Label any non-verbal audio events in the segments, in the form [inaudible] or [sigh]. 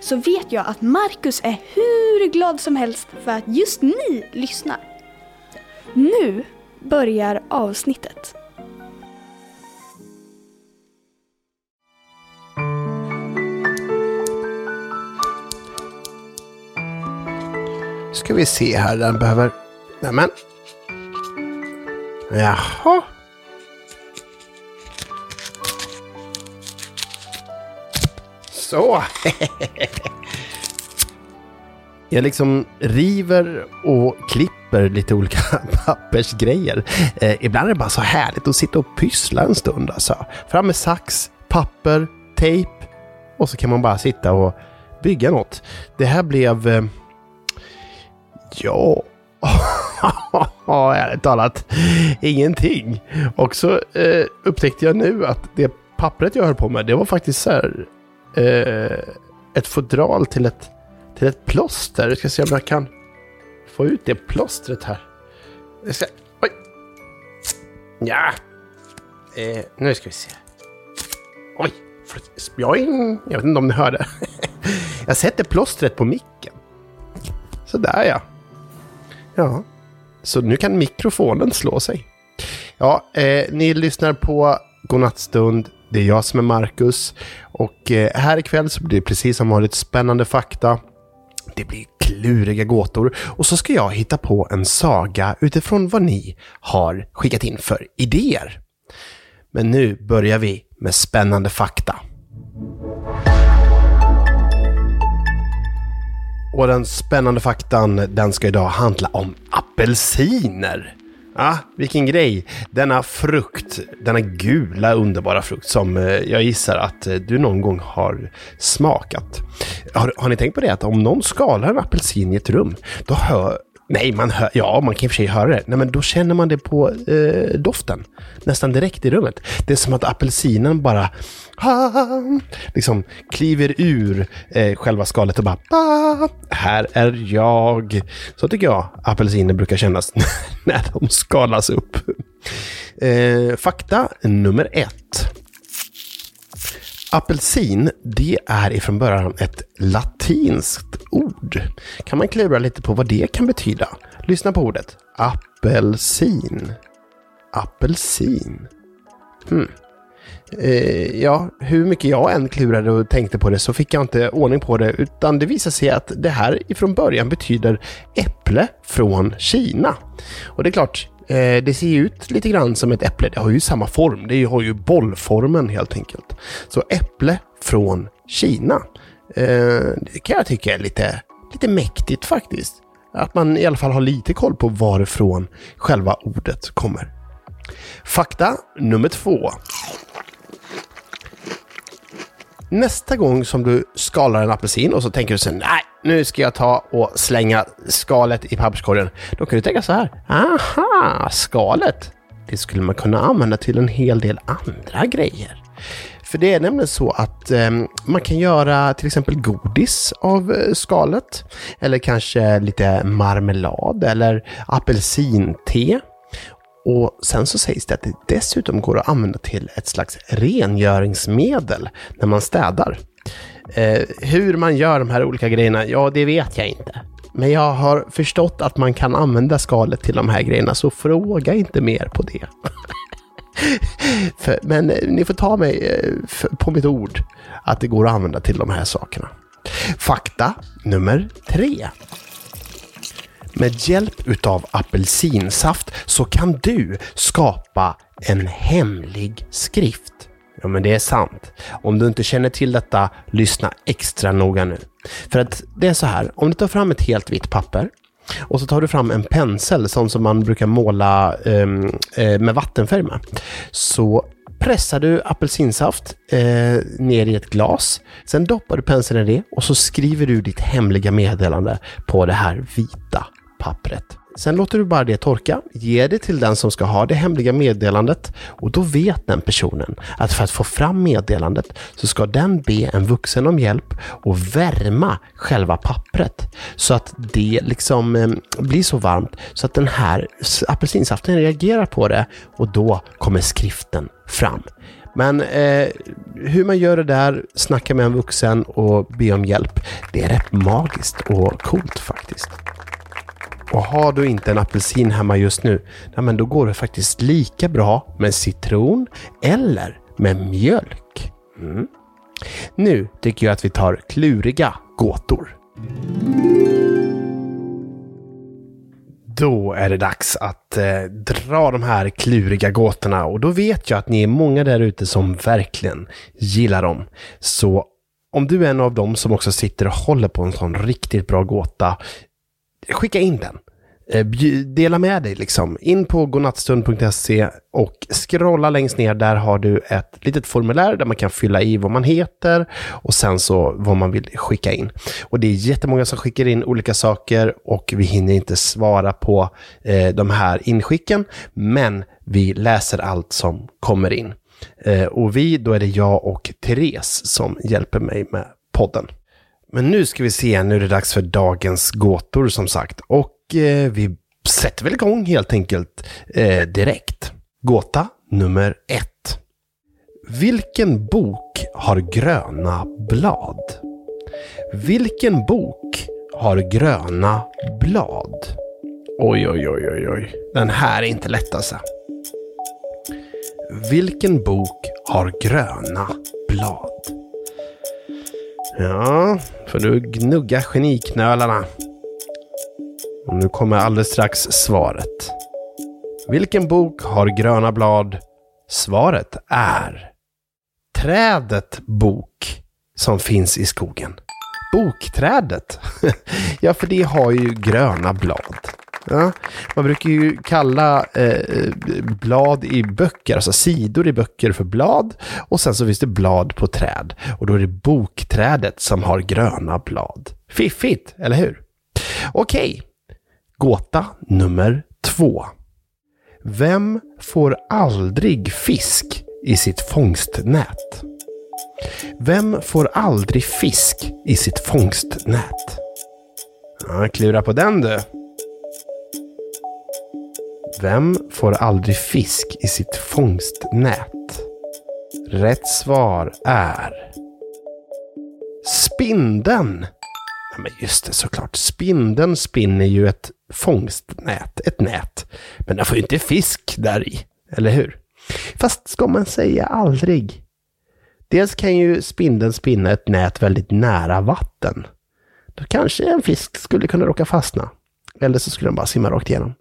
så vet jag att Marcus är hur glad som helst för att just ni lyssnar. Nu börjar avsnittet. Ska vi se här, den behöver... Nämen. Jaha. Så. [laughs] Jag liksom river och klipper lite olika [laughs] pappersgrejer. Eh, ibland är det bara så härligt att sitta och pyssla en stund alltså. Fram med sax, papper, tejp och så kan man bara sitta och bygga något. Det här blev... Eh, ja... [laughs] ärligt talat, ingenting. Och så eh, upptäckte jag nu att det pappret jag höll på med, det var faktiskt så här, eh, ett fodral till ett till ett plåster. Jag ska se om jag kan få ut det plåstret här. Jag ska, oj! Ja. Eh, nu ska vi se. Oj! Spjoing! Jag vet inte om ni hörde. [laughs] jag sätter plåstret på micken. Sådär ja. Ja. Så nu kan mikrofonen slå sig. Ja, eh, ni lyssnar på Godnattstund. Det är jag som är Marcus. Och eh, här ikväll så blir det precis som vanligt spännande fakta. Det blir kluriga gåtor och så ska jag hitta på en saga utifrån vad ni har skickat in för idéer. Men nu börjar vi med spännande fakta. Och den spännande faktan, den ska idag handla om apelsiner. Ah, vilken grej. Denna frukt, denna gula underbara frukt som eh, jag gissar att eh, du någon gång har smakat. Har, har ni tänkt på det att om någon skalar en apelsin i ett rum, då hör, Nej, man hör, ja, man kan i och för sig höra det. Nej, men då känner man det på eh, doften. Nästan direkt i rummet. Det är som att apelsinen bara ha, liksom kliver ur eh, själva skalet och bara ba, här är jag. Så tycker jag apelsiner brukar kännas [laughs] när de skalas upp. Eh, fakta nummer ett. Apelsin, det är ifrån början ett latinskt ord. Kan man klura lite på vad det kan betyda? Lyssna på ordet. Apelsin. Apelsin. Hmm. Eh, ja, hur mycket jag än klurade och tänkte på det så fick jag inte ordning på det, utan det visade sig att det här ifrån början betyder äpple från Kina. Och det är klart, Eh, det ser ju ut lite grann som ett äpple. Det har ju samma form. Det har ju bollformen helt enkelt. Så äpple från Kina. Eh, det kan jag tycka är lite, lite mäktigt faktiskt. Att man i alla fall har lite koll på varifrån själva ordet kommer. Fakta nummer två. Nästa gång som du skalar en apelsin och så tänker du sen nej, nu ska jag ta och slänga skalet i papperskorgen. Då kan du tänka så här, aha, skalet. Det skulle man kunna använda till en hel del andra grejer. För det är nämligen så att eh, man kan göra till exempel godis av eh, skalet. Eller kanske lite marmelad eller apelsinte. Och sen så sägs det att det dessutom går att använda till ett slags rengöringsmedel när man städar. Eh, hur man gör de här olika grejerna, ja det vet jag inte. Men jag har förstått att man kan använda skalet till de här grejerna, så fråga inte mer på det. [laughs] för, men eh, ni får ta mig eh, för, på mitt ord att det går att använda till de här sakerna. Fakta nummer tre. Med hjälp utav apelsinsaft så kan du skapa en hemlig skrift. Ja, men det är sant. Om du inte känner till detta, lyssna extra noga nu. För att det är så här, om du tar fram ett helt vitt papper och så tar du fram en pensel, sån som man brukar måla ehm, eh, med vattenfärg med. Så pressar du apelsinsaft eh, ner i ett glas. Sen doppar du penseln i det och så skriver du ditt hemliga meddelande på det här vita pappret. Sen låter du bara det torka, ger det till den som ska ha det hemliga meddelandet och då vet den personen att för att få fram meddelandet så ska den be en vuxen om hjälp och värma själva pappret så att det liksom eh, blir så varmt så att den här apelsinsaften reagerar på det och då kommer skriften fram. Men eh, hur man gör det där, snacka med en vuxen och be om hjälp, det är rätt magiskt och coolt faktiskt. Och har du inte en apelsin hemma just nu, nej men då går det faktiskt lika bra med citron eller med mjölk. Mm. Nu tycker jag att vi tar kluriga gåtor. Då är det dags att eh, dra de här kluriga gåtorna och då vet jag att ni är många där ute som verkligen gillar dem. Så om du är en av dem som också sitter och håller på en sån riktigt bra gåta, skicka in den. Eh, dela med dig liksom. In på godnattstund.se och scrolla längst ner. Där har du ett litet formulär där man kan fylla i vad man heter och sen så vad man vill skicka in. Och det är jättemånga som skickar in olika saker och vi hinner inte svara på eh, de här inskicken. Men vi läser allt som kommer in. Eh, och vi, då är det jag och Therese som hjälper mig med podden. Men nu ska vi se, nu är det dags för dagens gåtor som sagt. Och eh, vi sätter väl igång helt enkelt eh, direkt. Gåta nummer ett. Vilken bok har gröna blad? Vilken bok har gröna blad? Oj, oj, oj, oj, oj. Den här är inte lätt alltså. Vilken bok har gröna blad? Ja, får du gnugga geniknölarna. Och nu kommer alldeles strax svaret. Vilken bok har gröna blad? Svaret är Trädet bok som finns i skogen. Bokträdet. [laughs] ja, för det har ju gröna blad. Ja, man brukar ju kalla eh, blad i böcker, alltså sidor i böcker för blad. Och sen så finns det blad på träd. Och då är det bokträdet som har gröna blad. Fiffigt, eller hur? Okej, gåta nummer två. Vem får aldrig fisk i sitt fångstnät? Vem får aldrig fisk i sitt fångstnät? Ja, klura på den du. Vem får aldrig fisk i sitt fångstnät? Rätt svar är Spindeln! Ja, men just det, såklart. Spindeln spinner ju ett fångstnät, ett nät. Men den får ju inte fisk där i, eller hur? Fast ska man säga aldrig? Dels kan ju spindeln spinna ett nät väldigt nära vatten. Då kanske en fisk skulle kunna råka fastna. Eller så skulle den bara simma rakt igenom.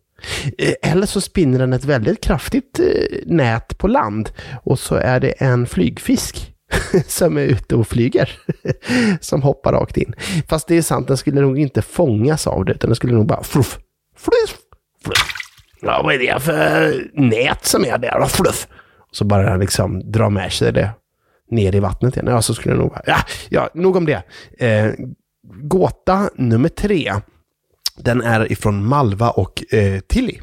Eh, eller så spinner den ett väldigt kraftigt eh, nät på land och så är det en flygfisk [laughs] som är ute och flyger. [laughs] som hoppar rakt in. Fast det är sant, den skulle nog inte fångas av det, utan den skulle nog bara fluff, fluff, fluff. Ja, vad är det för nät som är där? Fluff. Och så bara den liksom drar med sig det ner i vattnet igen. Ja, så skulle det nog vara. Ja, ja nog om det. Eh, gåta nummer tre. Den är ifrån Malva och eh, Tilly.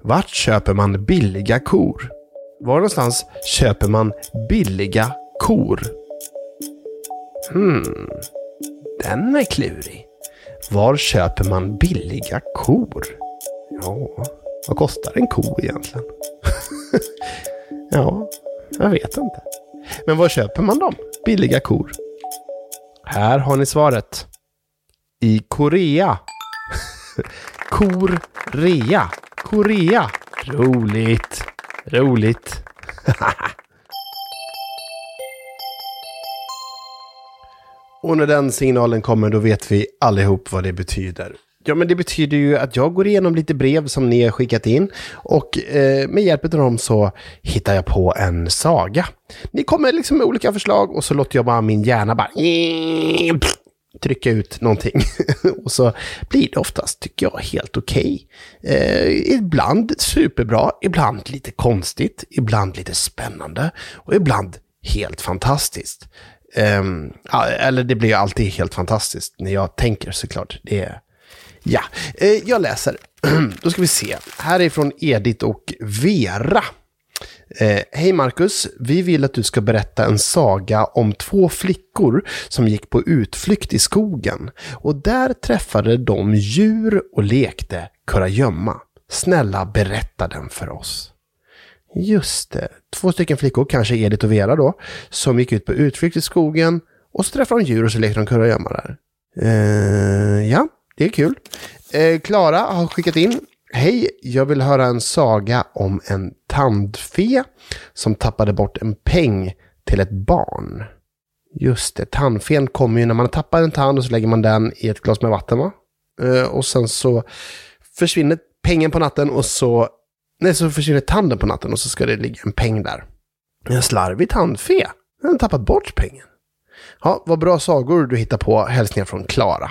Vart köper man billiga kor? Var någonstans köper man billiga kor? Hmm, den är klurig. Var köper man billiga kor? Ja, vad kostar en ko egentligen? [laughs] ja, jag vet inte. Men var köper man dem? Billiga kor? Här har ni svaret. I Korea [laughs] Korea. Korea. Roligt. Roligt. [laughs] Och när den signalen kommer då vet vi allihop vad det betyder. Ja, men det betyder ju att jag går igenom lite brev som ni har skickat in och eh, med hjälp av dem så hittar jag på en saga. Ni kommer liksom med olika förslag och så låter jag bara min hjärna bara [laughs] trycka ut någonting. [laughs] och så blir det oftast, tycker jag, helt okej. Okay. Eh, ibland superbra, ibland lite konstigt, ibland lite spännande och ibland helt fantastiskt. Eh, eller det blir ju alltid helt fantastiskt när jag tänker såklart. Det är, ja, eh, jag läser. [clears throat] Då ska vi se. Här är från Edith och Vera. Eh, Hej Marcus, vi vill att du ska berätta en saga om två flickor som gick på utflykt i skogen. Och där träffade de djur och lekte kurragömma. Snälla berätta den för oss. Just det, två stycken flickor, kanske Edith och Vera då, som gick ut på utflykt i skogen och så träffade de djur och så lekte de kurragömma där. Eh, ja, det är kul. Eh, Klara eh, har skickat in Hej, jag vill höra en saga om en tandfe som tappade bort en peng till ett barn. Just det, tandfen kommer ju när man tappar en tand och så lägger man den i ett glas med vatten va? Eh, och sen så försvinner pengen på natten och så... Nej, så försvinner tanden på natten och så ska det ligga en peng där. En slarvig tandfe. Den har tappat bort pengen. Ja, vad bra sagor du hittar på. Hälsningar från Klara.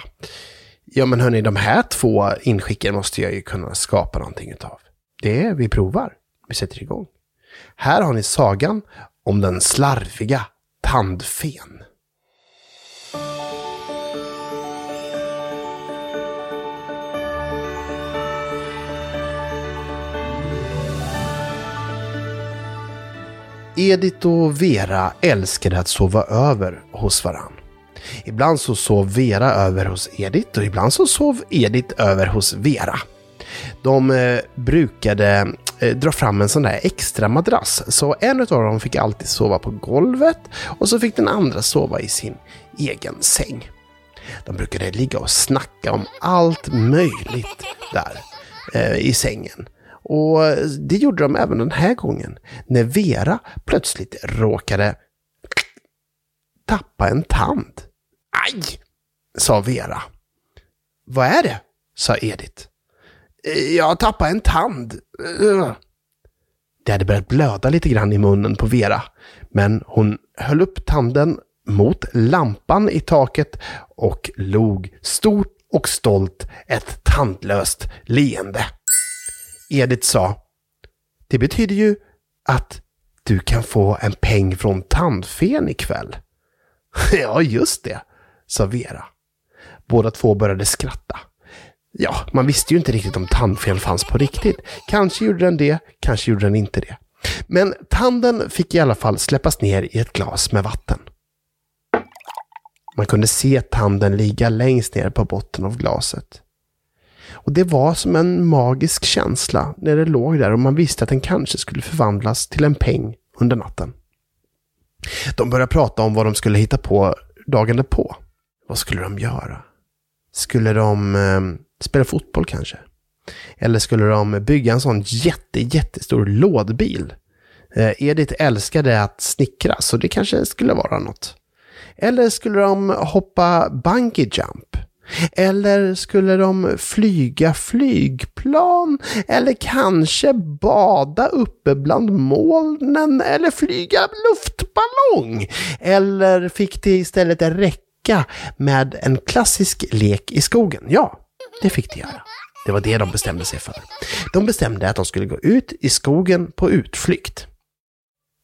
Ja men hörni, de här två inskicken måste jag ju kunna skapa någonting utav. Det är vi provar. Vi sätter igång. Här har ni sagan om den slarviga tandfen. Edith och Vera älskade att sova över hos varann. Ibland så sov Vera över hos Edith och ibland så sov Edith över hos Vera. De eh, brukade eh, dra fram en sån där extra madrass, så en av dem fick alltid sova på golvet och så fick den andra sova i sin egen säng. De brukade ligga och snacka om allt möjligt där eh, i sängen. Och det gjorde de även den här gången, när Vera plötsligt råkade tappa en tand. Aj! sa Vera. Vad är det? sa Edith. Eh, jag har tappat en tand. Eh. Det hade börjat blöda lite grann i munnen på Vera, men hon höll upp tanden mot lampan i taket och log stort och stolt ett tandlöst leende. Edith sa, det betyder ju att du kan få en peng från tandfen ikväll. [laughs] ja, just det, sa Vera. Båda två började skratta. Ja, man visste ju inte riktigt om tandfen fanns på riktigt. Kanske gjorde den det, kanske gjorde den inte det. Men tanden fick i alla fall släppas ner i ett glas med vatten. Man kunde se tanden ligga längst ner på botten av glaset. Och det var som en magisk känsla när det låg där och man visste att den kanske skulle förvandlas till en peng under natten. De började prata om vad de skulle hitta på dagen därpå. Vad skulle de göra? Skulle de eh, spela fotboll kanske? Eller skulle de bygga en sån jätte, jättestor lådbil? Eh, Edith älskade att snickra, så det kanske skulle vara något. Eller skulle de hoppa bungee jump? Eller skulle de flyga flygplan? Eller kanske bada uppe bland molnen? Eller flyga luftballong? Eller fick det istället räcka leka med en klassisk lek i skogen. Ja, det fick de göra. Det var det de bestämde sig för. De bestämde att de skulle gå ut i skogen på utflykt.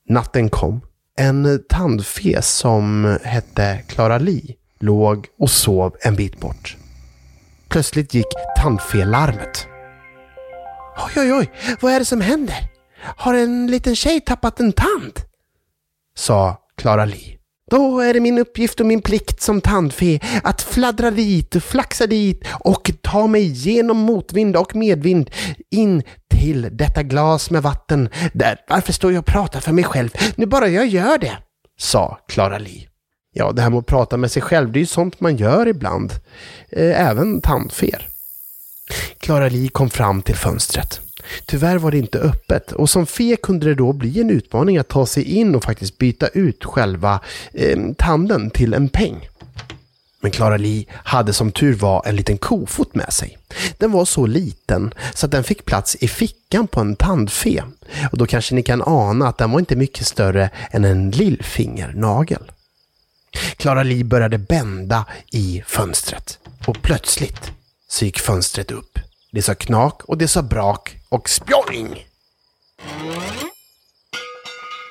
Natten kom. En tandfe som hette Klara Li låg och sov en bit bort. Plötsligt gick tandfelarmet. Oj, oj, oj, vad är det som händer? Har en liten tjej tappat en tand? sa Klara Li. Då är det min uppgift och min plikt som tandfe att fladdra dit, flaxa dit och ta mig genom motvind och medvind in till detta glas med vatten. Där, varför står jag och pratar för mig själv? Nu bara jag gör det, sa Clara Li. Ja, det här med att prata med sig själv, det är ju sånt man gör ibland. Eh, även tandfer. Clara Li kom fram till fönstret. Tyvärr var det inte öppet och som fe kunde det då bli en utmaning att ta sig in och faktiskt byta ut själva eh, tanden till en peng. Men Clara Lee hade som tur var en liten kofot med sig. Den var så liten så att den fick plats i fickan på en tandfe. Och då kanske ni kan ana att den var inte mycket större än en lillfingernagel. Clara Lee började bända i fönstret. Och plötsligt så gick fönstret upp. Det sa knak och det sa brak och spjoing!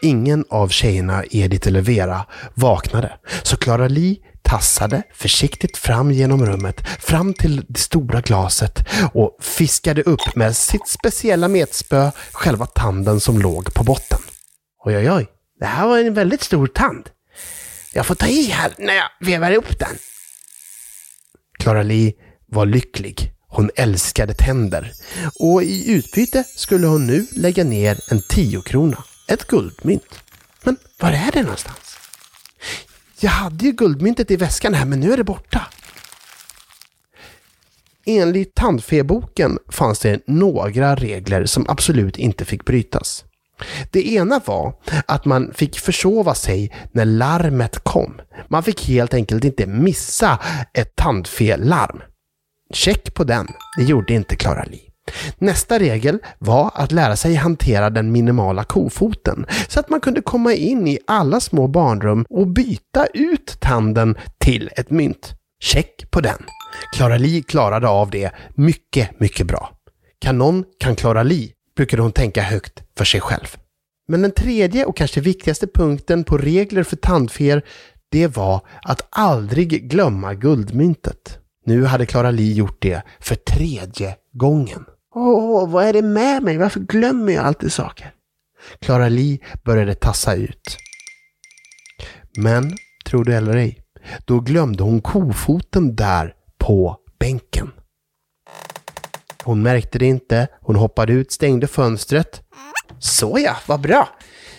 Ingen av tjejerna, Edith eller Vera, vaknade. Så Klara Li tassade försiktigt fram genom rummet, fram till det stora glaset och fiskade upp med sitt speciella metspö själva tanden som låg på botten. Oj, oj, oj. Det här var en väldigt stor tand. Jag får ta i här när jag vevar upp den. Klara Li var lycklig. Hon älskade tänder. Och i utbyte skulle hon nu lägga ner en tiokrona. Ett guldmynt. Men var är det någonstans? Jag hade ju guldmyntet i väskan här, men nu är det borta. Enligt tandfeboken fanns det några regler som absolut inte fick brytas. Det ena var att man fick försova sig när larmet kom. Man fick helt enkelt inte missa ett tandfelarm. Check på den, det gjorde inte Clara Li. Nästa regel var att lära sig hantera den minimala kofoten så att man kunde komma in i alla små barnrum och byta ut tanden till ett mynt. Check på den. Clara Li klarade av det mycket, mycket bra. Kan någon kan Clara Li, brukade hon tänka högt för sig själv. Men den tredje och kanske viktigaste punkten på regler för tandfer, det var att aldrig glömma guldmyntet. Nu hade Klara Li gjort det för tredje gången. Åh, vad är det med mig? Varför glömmer jag alltid saker? Klara Li började tassa ut. Men, tro det eller ej, då glömde hon kofoten där på bänken. Hon märkte det inte, hon hoppade ut, stängde fönstret. Såja, vad bra!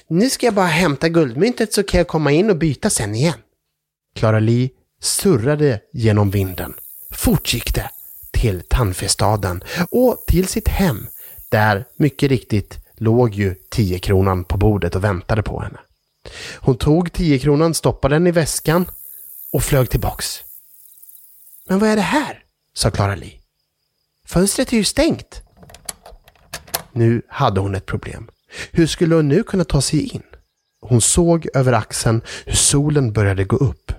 Nu ska jag bara hämta guldmyntet så kan jag komma in och byta sen igen. Klara Li surrade genom vinden. Fort gick det till tandfestaden och till sitt hem där mycket riktigt låg ju 10-kronan på bordet och väntade på henne. Hon tog 10-kronan, stoppade den i väskan och flög tillbaks. Men vad är det här? sa Clara-Li. Fönstret är ju stängt. Nu hade hon ett problem. Hur skulle hon nu kunna ta sig in? Hon såg över axeln hur solen började gå upp.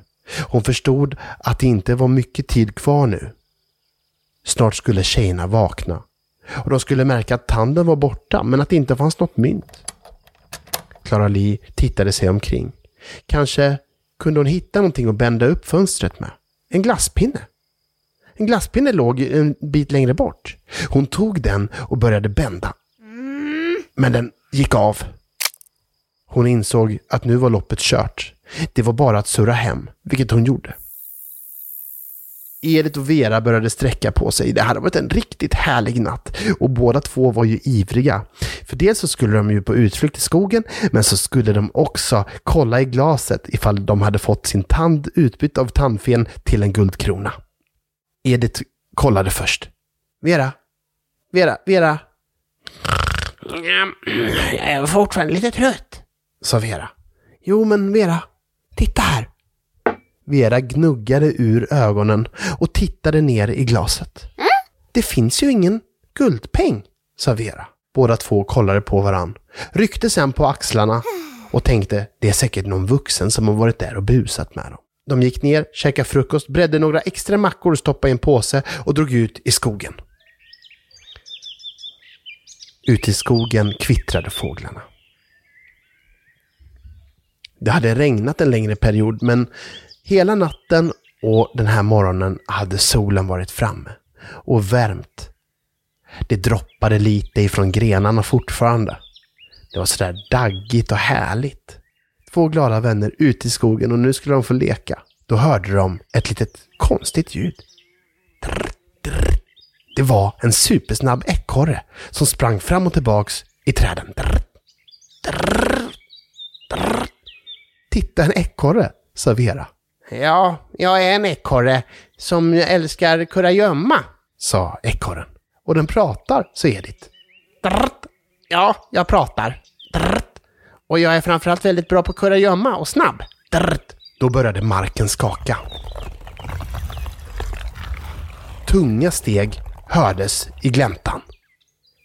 Hon förstod att det inte var mycket tid kvar nu. Snart skulle tjejerna vakna. Och de skulle märka att tanden var borta, men att det inte fanns något mynt. Klara Li tittade sig omkring. Kanske kunde hon hitta någonting att bända upp fönstret med. En glasspinne. En glasspinne låg en bit längre bort. Hon tog den och började bända. Men den gick av. Hon insåg att nu var loppet kört. Det var bara att surra hem, vilket hon gjorde. Edith och Vera började sträcka på sig. Det hade varit en riktigt härlig natt och båda två var ju ivriga. För dels så skulle de ju på utflykt i skogen, men så skulle de också kolla i glaset ifall de hade fått sin tand utbytt av tandfen till en guldkrona. Edith kollade först. Vera? Vera? Vera? Jag är fortfarande lite trött, sa Vera. Jo, men Vera, titta här. Vera gnuggade ur ögonen och tittade ner i glaset. Mm? Det finns ju ingen guldpeng, sa Vera. Båda två kollade på varann, ryckte sen på axlarna och tänkte det är säkert någon vuxen som har varit där och busat med dem. De gick ner, käkade frukost, bredde några extra mackor och stoppade i en påse och drog ut i skogen. Ute i skogen kvittrade fåglarna. Det hade regnat en längre period, men hela natten och den här morgonen hade solen varit framme och värmt. Det droppade lite ifrån grenarna fortfarande. Det var sådär daggigt och härligt. Två glada vänner ute i skogen och nu skulle de få leka. Då hörde de ett litet konstigt ljud. Drr, drr. Det var en supersnabb ekorre som sprang fram och tillbaks i träden. Titta en ekorre, sa Vera. Ja, jag är en ekorre som älskar kurragömma, sa ekorren. Och den pratar, sa Edith. Drrt. Ja, jag pratar. Drrt. Och jag är framförallt väldigt bra på kurragömma och snabb. Drrt. Då började marken skaka. Tunga steg hördes i gläntan.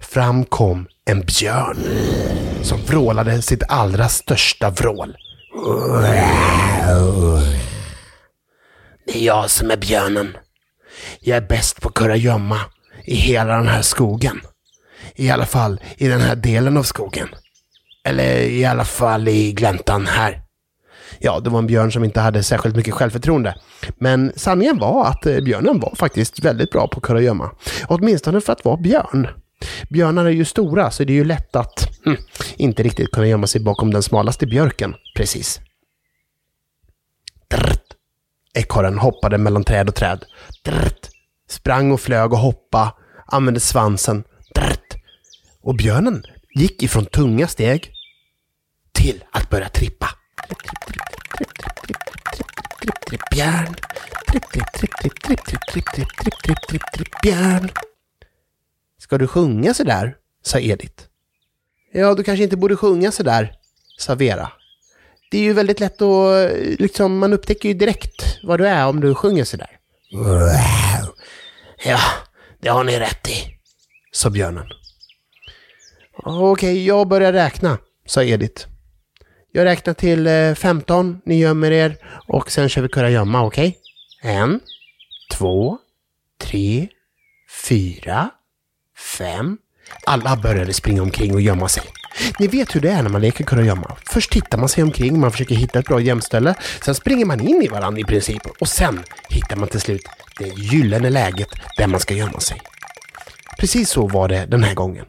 Fram kom en björn som vrålade sitt allra största vrål. Det är jag som är björnen. Jag är bäst på kurragömma i hela den här skogen. I alla fall i den här delen av skogen. Eller i alla fall i gläntan här. Ja, det var en björn som inte hade särskilt mycket självförtroende. Men sanningen var att eh, björnen var faktiskt väldigt bra på kurragömma. Åtminstone för att vara björn. Björnar är ju stora, så det är ju lätt att hm, inte riktigt kunna gömma sig bakom den smalaste björken. Precis. Drrt. Ekorren hoppade mellan träd och träd. Drrt. Sprang och flög och hoppa, använde svansen. Drrt. Och björnen gick ifrån tunga steg till att börja trippa. Björn. Tripp, tripp, tripp, tripp, tripp, tripp, tripp, tripp, tripp, tripp, tripp, tripp, björn. Ska du sjunga så där? sa Edith. Ja, du kanske inte borde sjunga så där, sa Vera. Det är ju väldigt lätt att, eh, liksom, man upptäcker ju direkt vad du är om du sjunger så där. Wow. Ja, det har ni rätt i, sa björnen. Okej, jag börjar räkna, sa Edith. Jag räknar till eh, 15, ni gömmer er och sen kör vi kurragömma, okej? En, två, tre, fyra, fem. Alla började springa omkring och gömma sig. Ni vet hur det är när man leker kurragömma. Först tittar man sig omkring, man försöker hitta ett bra gömställe. Sen springer man in i varandra i princip. Och sen hittar man till slut det gyllene läget där man ska gömma sig. Precis så var det den här gången.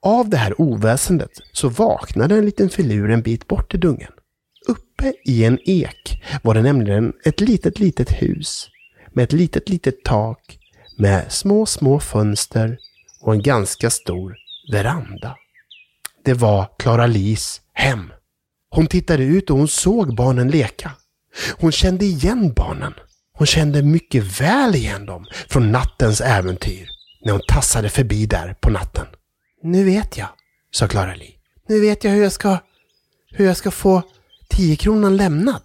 Av det här oväsendet så vaknade en liten filur en bit bort i dungen. Uppe i en ek var det nämligen ett litet, litet hus med ett litet, litet tak med små, små fönster och en ganska stor veranda. Det var Klara Lis hem. Hon tittade ut och hon såg barnen leka. Hon kände igen barnen. Hon kände mycket väl igen dem från nattens äventyr när hon tassade förbi där på natten. Nu vet jag, sa Klara Li. Nu vet jag hur jag ska, hur jag ska få tiokronan lämnad.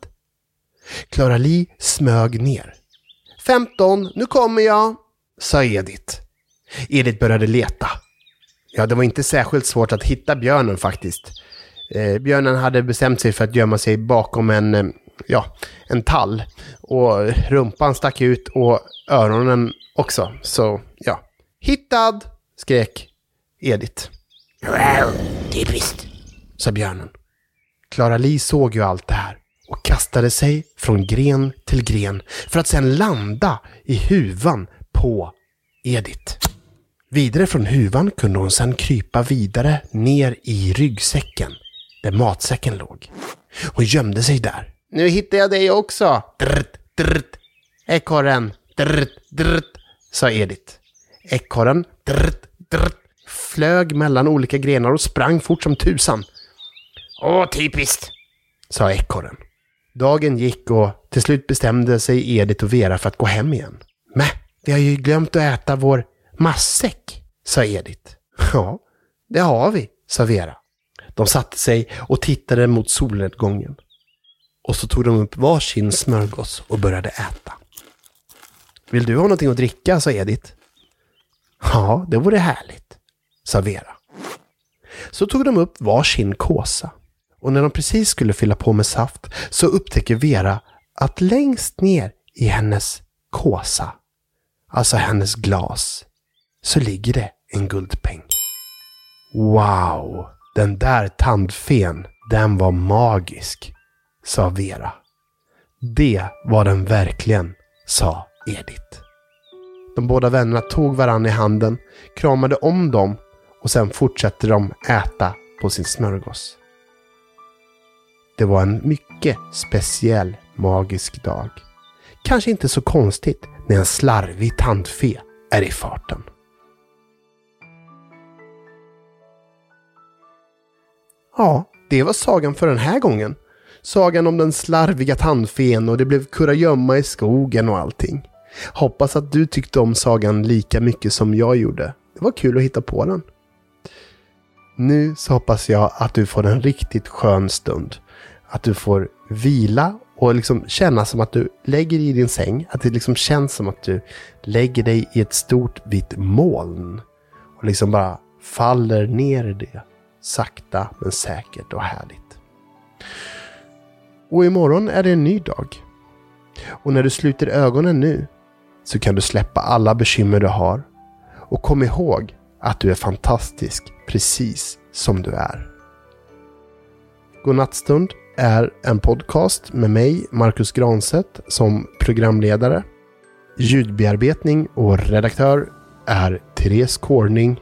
Klara Li smög ner. Femton, nu kommer jag, sa Edith. Edith började leta. Ja, det var inte särskilt svårt att hitta björnen faktiskt. Eh, björnen hade bestämt sig för att gömma sig bakom en, eh, ja, en tall. Och rumpan stack ut och öronen också. Så, ja. Hittad! skrek Edith. Wow, typiskt, sa björnen. Klara Li såg ju allt det här och kastade sig från gren till gren för att sedan landa i huvan på Edith. Vidare från huvan kunde hon sedan krypa vidare ner i ryggsäcken där matsäcken låg. Hon gömde sig där. Nu hittar jag dig också! Drrt, drrt. Ekorren! Drrt, drrt, sa Edith. Ekorren drrt, drrt, flög mellan olika grenar och sprang fort som tusan. Åh, typiskt, sa ekorren. Dagen gick och till slut bestämde sig Edith och Vera för att gå hem igen. Men vi har ju glömt att äta vår massäck, sa Edith. Ja, det har vi, sa Vera. De satte sig och tittade mot solnedgången. Och så tog de upp varsin smörgås och började äta. Vill du ha någonting att dricka, sa Edith. Ja, det vore härligt, sa Vera. Så tog de upp varsin kåsa. Och när de precis skulle fylla på med saft så upptäcker Vera att längst ner i hennes kåsa, alltså hennes glas, så ligger det en guldpeng. Wow! Den där tandfen, den var magisk, sa Vera. Det var den verkligen, sa Edith. De båda vännerna tog varandra i handen, kramade om dem och sen fortsatte de äta på sin smörgås. Det var en mycket speciell magisk dag. Kanske inte så konstigt när en slarvig tandfe är i farten. Ja, det var sagan för den här gången. Sagan om den slarviga tandfen och det blev kurragömma i skogen och allting. Hoppas att du tyckte om sagan lika mycket som jag gjorde. Det var kul att hitta på den. Nu så hoppas jag att du får en riktigt skön stund. Att du får vila och liksom känna som att du lägger dig i din säng. Att det liksom känns som att du lägger dig i ett stort vitt moln. Och liksom bara faller ner i det. Sakta men säkert och härligt. Och imorgon är det en ny dag. Och när du sluter ögonen nu så kan du släppa alla bekymmer du har. Och kom ihåg att du är fantastisk precis som du är. Godnattstund är en podcast med mig, Marcus Granset, som programledare. Ljudbearbetning och redaktör är Therese Corning.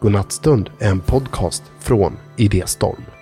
Godnattstund är en podcast från Idéstorm.